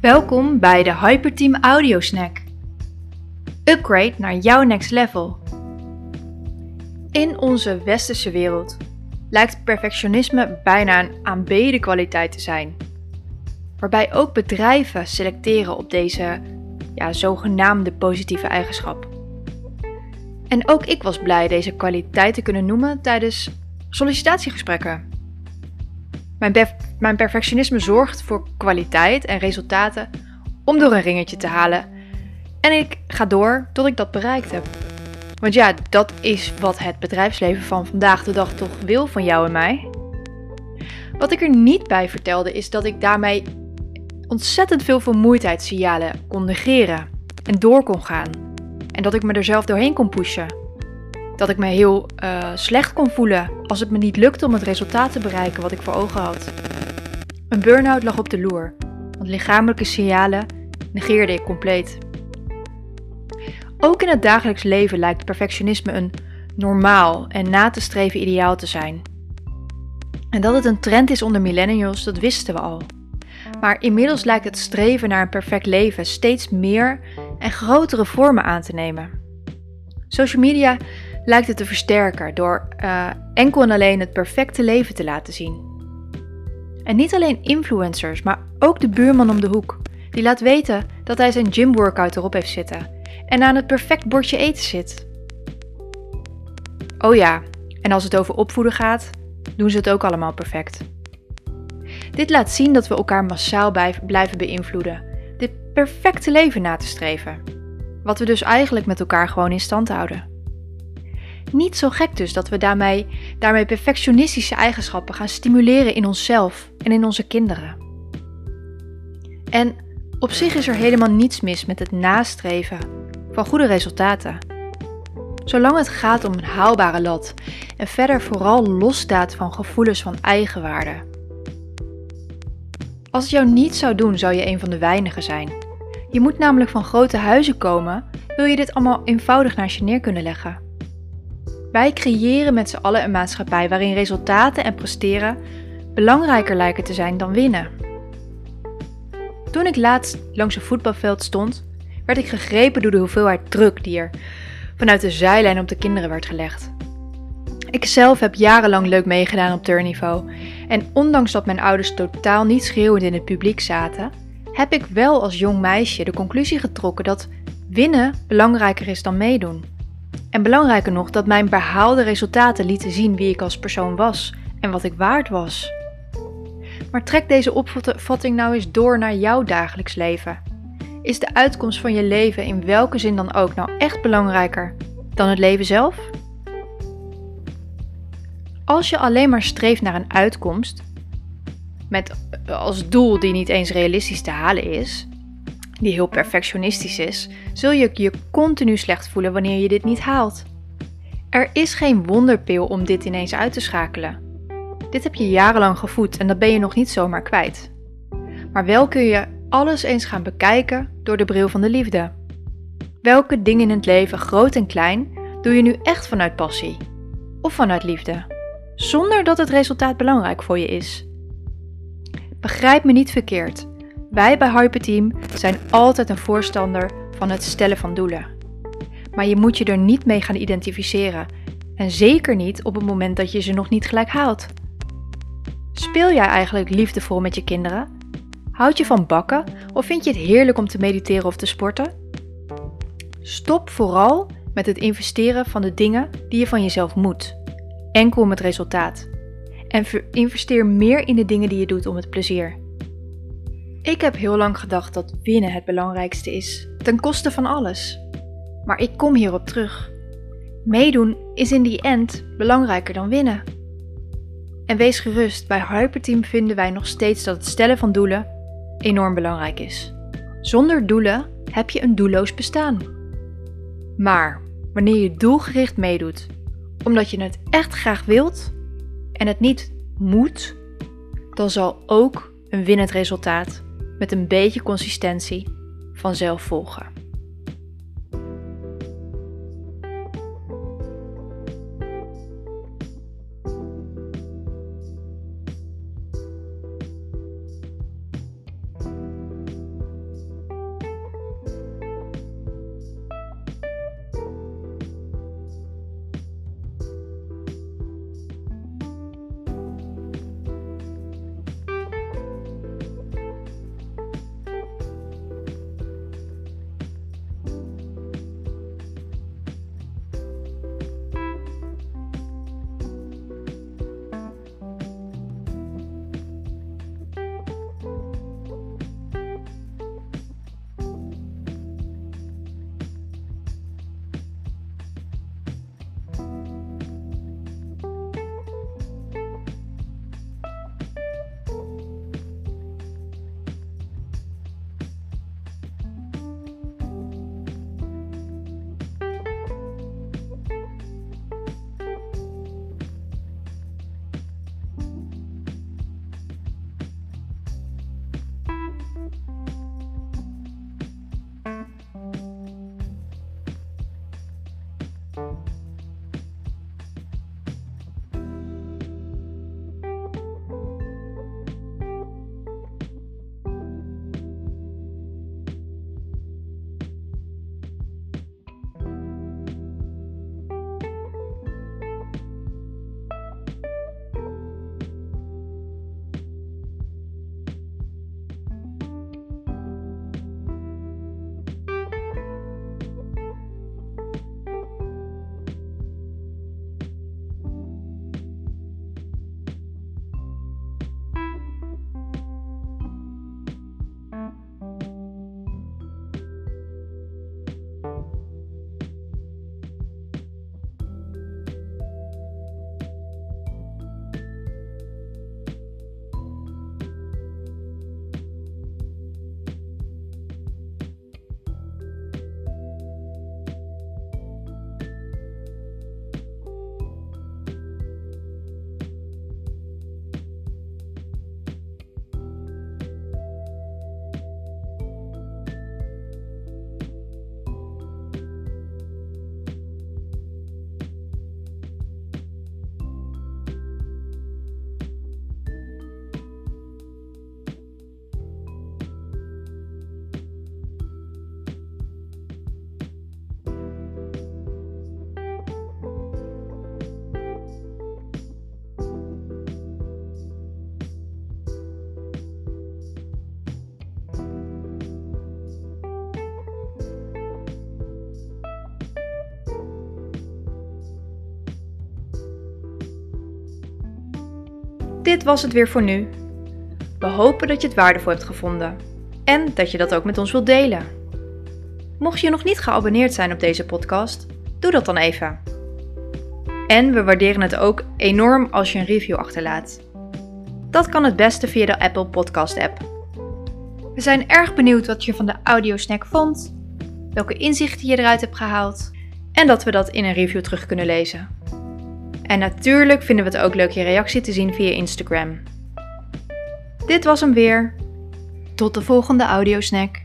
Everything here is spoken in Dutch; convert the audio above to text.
Welkom bij de Hyperteam Audio Snack. Upgrade naar jouw next level. In onze westerse wereld lijkt perfectionisme bijna een aanbeden kwaliteit te zijn. Waarbij ook bedrijven selecteren op deze ja, zogenaamde positieve eigenschap. En ook ik was blij deze kwaliteit te kunnen noemen tijdens sollicitatiegesprekken. Mijn, mijn perfectionisme zorgt voor kwaliteit en resultaten om door een ringetje te halen. En ik ga door tot ik dat bereikt heb. Want ja, dat is wat het bedrijfsleven van vandaag de dag toch wil van jou en mij. Wat ik er niet bij vertelde is dat ik daarmee ontzettend veel vermoeidheidssignalen kon negeren en door kon gaan. En dat ik me er zelf doorheen kon pushen dat ik me heel uh, slecht kon voelen als het me niet lukte om het resultaat te bereiken wat ik voor ogen had. Een burn-out lag op de loer, want lichamelijke signalen negeerde ik compleet. Ook in het dagelijks leven lijkt perfectionisme een normaal en na te streven ideaal te zijn. En dat het een trend is onder millennials, dat wisten we al. Maar inmiddels lijkt het streven naar een perfect leven steeds meer en grotere vormen aan te nemen. Social media lijkt het te versterken door uh, enkel en alleen het perfecte leven te laten zien. En niet alleen influencers, maar ook de buurman om de hoek, die laat weten dat hij zijn gymworkout erop heeft zitten en aan het perfect bordje eten zit. Oh ja, en als het over opvoeden gaat, doen ze het ook allemaal perfect. Dit laat zien dat we elkaar massaal blijven beïnvloeden, dit perfecte leven na te streven. Wat we dus eigenlijk met elkaar gewoon in stand houden. Niet zo gek dus dat we daarmee, daarmee perfectionistische eigenschappen gaan stimuleren in onszelf en in onze kinderen. En op zich is er helemaal niets mis met het nastreven van goede resultaten. Zolang het gaat om een haalbare lat en verder vooral losstaat van gevoelens van eigenwaarde. Als het jou niet zou doen, zou je een van de weinigen zijn. Je moet namelijk van grote huizen komen, wil je dit allemaal eenvoudig naast je neer kunnen leggen. Wij creëren met z'n allen een maatschappij waarin resultaten en presteren belangrijker lijken te zijn dan winnen. Toen ik laatst langs een voetbalveld stond, werd ik gegrepen door de hoeveelheid druk die er vanuit de zijlijn op de kinderen werd gelegd. Ik zelf heb jarenlang leuk meegedaan op turnniveau en ondanks dat mijn ouders totaal niet schreeuwend in het publiek zaten, heb ik wel als jong meisje de conclusie getrokken dat winnen belangrijker is dan meedoen. En belangrijker nog, dat mijn behaalde resultaten lieten zien wie ik als persoon was en wat ik waard was. Maar trek deze opvatting nou eens door naar jouw dagelijks leven. Is de uitkomst van je leven in welke zin dan ook nou echt belangrijker dan het leven zelf? Als je alleen maar streeft naar een uitkomst, met als doel die niet eens realistisch te halen is, die heel perfectionistisch is, zul je je continu slecht voelen wanneer je dit niet haalt. Er is geen wonderpil om dit ineens uit te schakelen. Dit heb je jarenlang gevoed en dat ben je nog niet zomaar kwijt. Maar wel kun je alles eens gaan bekijken door de bril van de liefde. Welke dingen in het leven, groot en klein, doe je nu echt vanuit passie? Of vanuit liefde? Zonder dat het resultaat belangrijk voor je is. Begrijp me niet verkeerd. Wij bij Hyperteam zijn altijd een voorstander van het stellen van doelen. Maar je moet je er niet mee gaan identificeren. En zeker niet op het moment dat je ze nog niet gelijk haalt. Speel jij eigenlijk liefdevol met je kinderen? Houd je van bakken of vind je het heerlijk om te mediteren of te sporten? Stop vooral met het investeren van de dingen die je van jezelf moet. Enkel om het resultaat. En investeer meer in de dingen die je doet om het plezier. Ik heb heel lang gedacht dat winnen het belangrijkste is, ten koste van alles. Maar ik kom hierop terug. Meedoen is in die end belangrijker dan winnen. En wees gerust, bij Hyperteam vinden wij nog steeds dat het stellen van doelen enorm belangrijk is. Zonder doelen heb je een doelloos bestaan. Maar wanneer je doelgericht meedoet, omdat je het echt graag wilt en het niet moet, dan zal ook een winnend resultaat met een beetje consistentie vanzelf volgen. Dit was het weer voor nu. We hopen dat je het waardevol hebt gevonden en dat je dat ook met ons wilt delen. Mocht je nog niet geabonneerd zijn op deze podcast, doe dat dan even. En we waarderen het ook enorm als je een review achterlaat. Dat kan het beste via de Apple Podcast app. We zijn erg benieuwd wat je van de audiosnack vond, welke inzichten je eruit hebt gehaald en dat we dat in een review terug kunnen lezen. En natuurlijk vinden we het ook leuk je reactie te zien via Instagram. Dit was hem weer. Tot de volgende audiosnack.